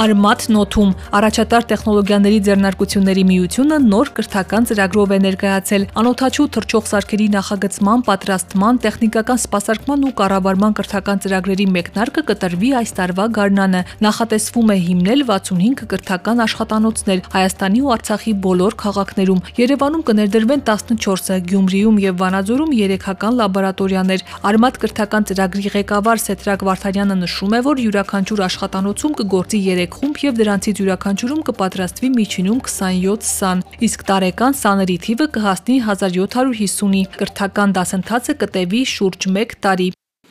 Արմատ նոթում առաջատար տեխնոլոգիաների ձեռնարկությունների միությունը նոր կրթական ծրագրով է ներկայացել անօթաչու թռչող սարքերի նախագծման, պատրաստման, տեխնիկական սպասարկման ու կառավարման կրթական ծրագրերի մեկնարկը կտրվի այս տարվա գարնանը։ Նախատեսվում է հիմնել 65 կրթական աշխատանոցներ Հայաստանի ու Արցախի բոլոր քաղաքներում։ Երևանում կներդրվեն 14-ը, Գյումրիում եւ Վանաձորում 3-ական լաբորատորիաներ։ Արմատ կրթական ծրագրի ղեկավար Սետրակ Վարդանյանը նշում է, որ յուրաքանչյուր աշխատանոցում կգործի 3 խումբ եւ դրանցից յուրաքանչյուրում կպատրաստվի միջինում 27 սան, իսկ տարեկան սաների թիվը կհասնի 1750-ի։ Կրթական դասընթացը կտևի շուրջ 1 տարի։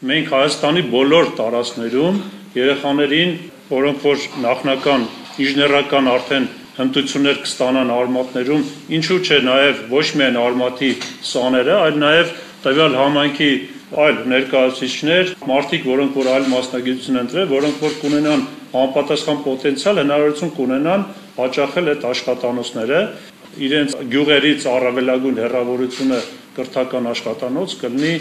Մենք Հայաստանի բոլոր տարածքներում երեխաներին, որոնք որ նախնական ինժեներական արդեն հմտություններ կստանան արմատներում, ինչու՞ չէ նաև ոչ միայն արմատի սաները, այլ նաև տվյալ համայնքի այլ ներկայացուցիչներ, մարդիկ, որոնք որ այլ մասնագիտություն ընտրել, որոնք որ կունենան համապատասխան պոտենցիալ հնարավորություն կունենան հաճախել այդ աշխատանոցները իրենց գյուղերից առավելագույն հեռավորությունը կրթական աշխատանոց կլինի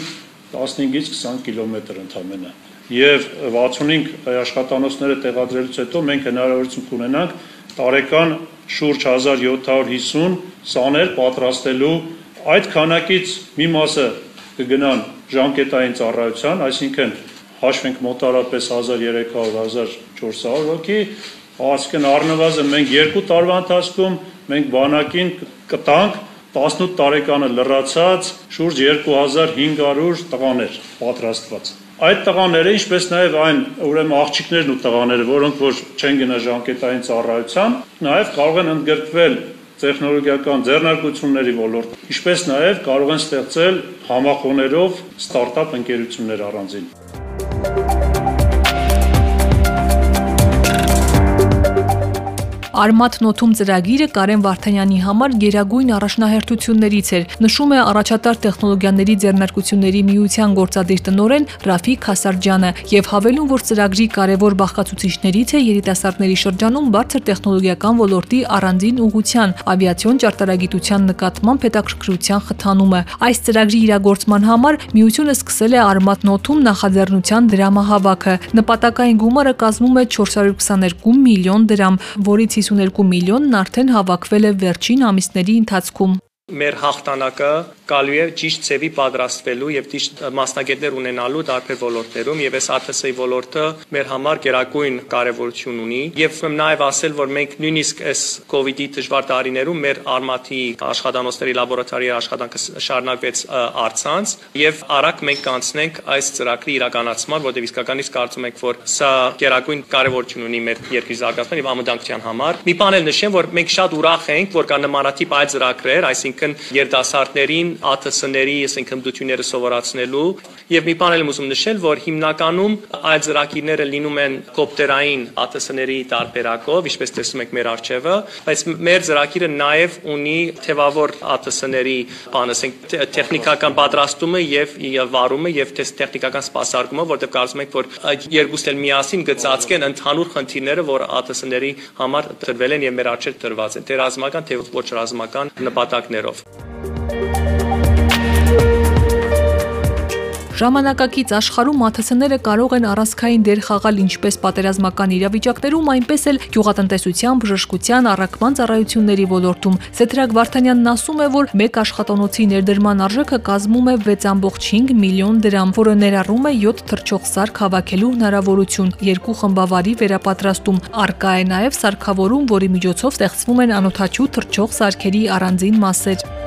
15-ից 20 կիլոմետր ընդամենը եւ 65 աշխատանոցները տեղադրելուց հետո մենք հնարավորություն կունենանք տարեկան շուրջ 1750 սաներ պատրաստելու այդ քանակից մի մասը կգնան ժամկետային ծառայության, այսինքն հաշվենք մոտարապես 1300-1400 հոգի, այսինքն առնվազն մենք երկու տարվա ընթացքում մենք բանակին կտանք 18 տարեկանը լրացած շուրջ 2500 տղաներ պատրաստված։ Այդ տղաները, ինչպես նաև այն ուրեմն աղջիկներն ու տղաները, որոնք որ չեն գնա ժամկետային ծառայության, նաև կարող են ընդգրկվել տեխնոլոգիական ձեռնարկությունների ոլորտ, ինչպես նաև կարող են ստեղծել համախոներով ստարտափ ընկերություններ առանձին։ Արմատ նոթում ծրագիրը Կարեն Վարդանյանի համար գերագույն առաջնահերթություններից էր, նշում է առաջատար տեխնոլոգիաների ձեռնարկությունների միության գործադիր տնօրեն Ռաֆիկ Խասարջյանը եւ հավելում, որ ծրագրի կարևոր բաղկացուցիչներից է երիտասարդների շրջանում բարձր տեխնոլոգիական ոլորտի առանձին ուղղության, ավիացիոն ճարտարագիտության նկատմամբ հետաքրքրության խթանումը։ Այս ծրագրի իրագործման համար միությունը սկսել է Արմատ նոթում նախաձեռնության դրամահավաքը։ Նպատակային գումարը կազմում է 422 միլիոն դրամ, որից 52 միլիոնն արդեն հավաքվել է վերջին ամիսների ընթացքում։ Մեր հաղթանակը գալու է ճիշտ ծևի պատրաստվելու եւ ճիշտ մասնագետներ ունենալու տարբեր ոլորտներում եւ այս ATS-ի ոլորտը մեր համար գերակույն կարեւորություն ունի եւ նաեւ ասել որ մենք նույնիսկ այս COVID-ի դժվար տարիներում մեր արմատի աշխատանոցների լաբորատորիայի աշխատանքը շարունակվեց արցանց եւ արագ մենք կանցնենք այս ծրագրի իրականացման, որտեղ իսկականից կարծում ենք որ սա գերակույն կարեւորություն ունի մեր երկրի զարգացման եւ ամդանկության համար։ Մի բան էլ նշեմ, որ մենք շատ ուրախ ենք, որ կա նմանատիպ այլ ծրագրեր, այսինքն երիտասարդներին ATS-ների, ասենք հմտությունները սովորացնելու եւ մի բան եմ ուզում նշել, որ հիմնականում այդ ծրագիրները լինում են կոպտերային ATS-ների տարբերակով, ինչպես տեսնում եք մեր արչեվը, բայց մեր ծրագիրը նաեւ ունի թևավոր ATS-ների, բան ասենք տեխնիկական պատրաստումը եւ վարումը եւ տեխնիկական սպասարկումը, որտեղ կարծում ենք, որ այդ երկուսն էլ միասին գծածկեն ընդհանուր խնդիրները, որ ATS-ների համար տրվել են եւ մեր արչեր տրված են, թե ռազմական, թե ոչ ռազմական նպատակներով։ Ժամանակակից աշխարհում ԱԹՍ-ները կարող են առանցքային դեր խաղալ ինչպես պատերազմական իրավիճակներում, այնպես էլ գյուղատնտեսության, բժշկության, առաքման ծառայությունների ոլորտում։ Սետրակ Վարդանյանն ասում է, որ մեկ աշխատանոցի ներդրման արժեքը կազմում է 6.5 միլիոն դրամ, որը ներառում է 7 թռչող սարք հավաքելու հնարավորություն, երկու խմբավարի վերապատրաստում։ Արկա է նաև սարքավորում, որի միջոցով ստեղծվում են անօթաչու թռչող սարքերի առանձին մասեր։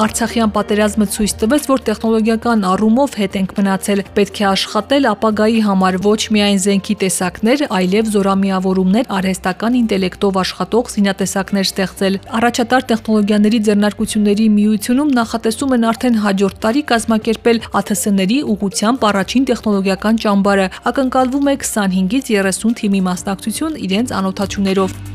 Արցախյան պատերազմը ցույց տվեց, որ տեխնոլոգիական առումով հետ ենք մնացել։ Պետք է աշխատել ապագայի համար ոչ միայն զենքի տեսակներ, այլև զորամիավորումներ, արհեստական ինտելեկտով աշխատող զինատեսակներ ստեղծել։ Առաջատար տեխնոլոգիաների ձեռնարկությունների միությունում նախատեսում են արդեն հաջորդ տարի կազմակերպել ԱԹՍ-ների ուղղությամբ առաջին տեխնոլոգիական ճամբարը։ Ակնկալվում է 25-ից 30 թիմի մասնակցություն իրենց անօթաչուներով։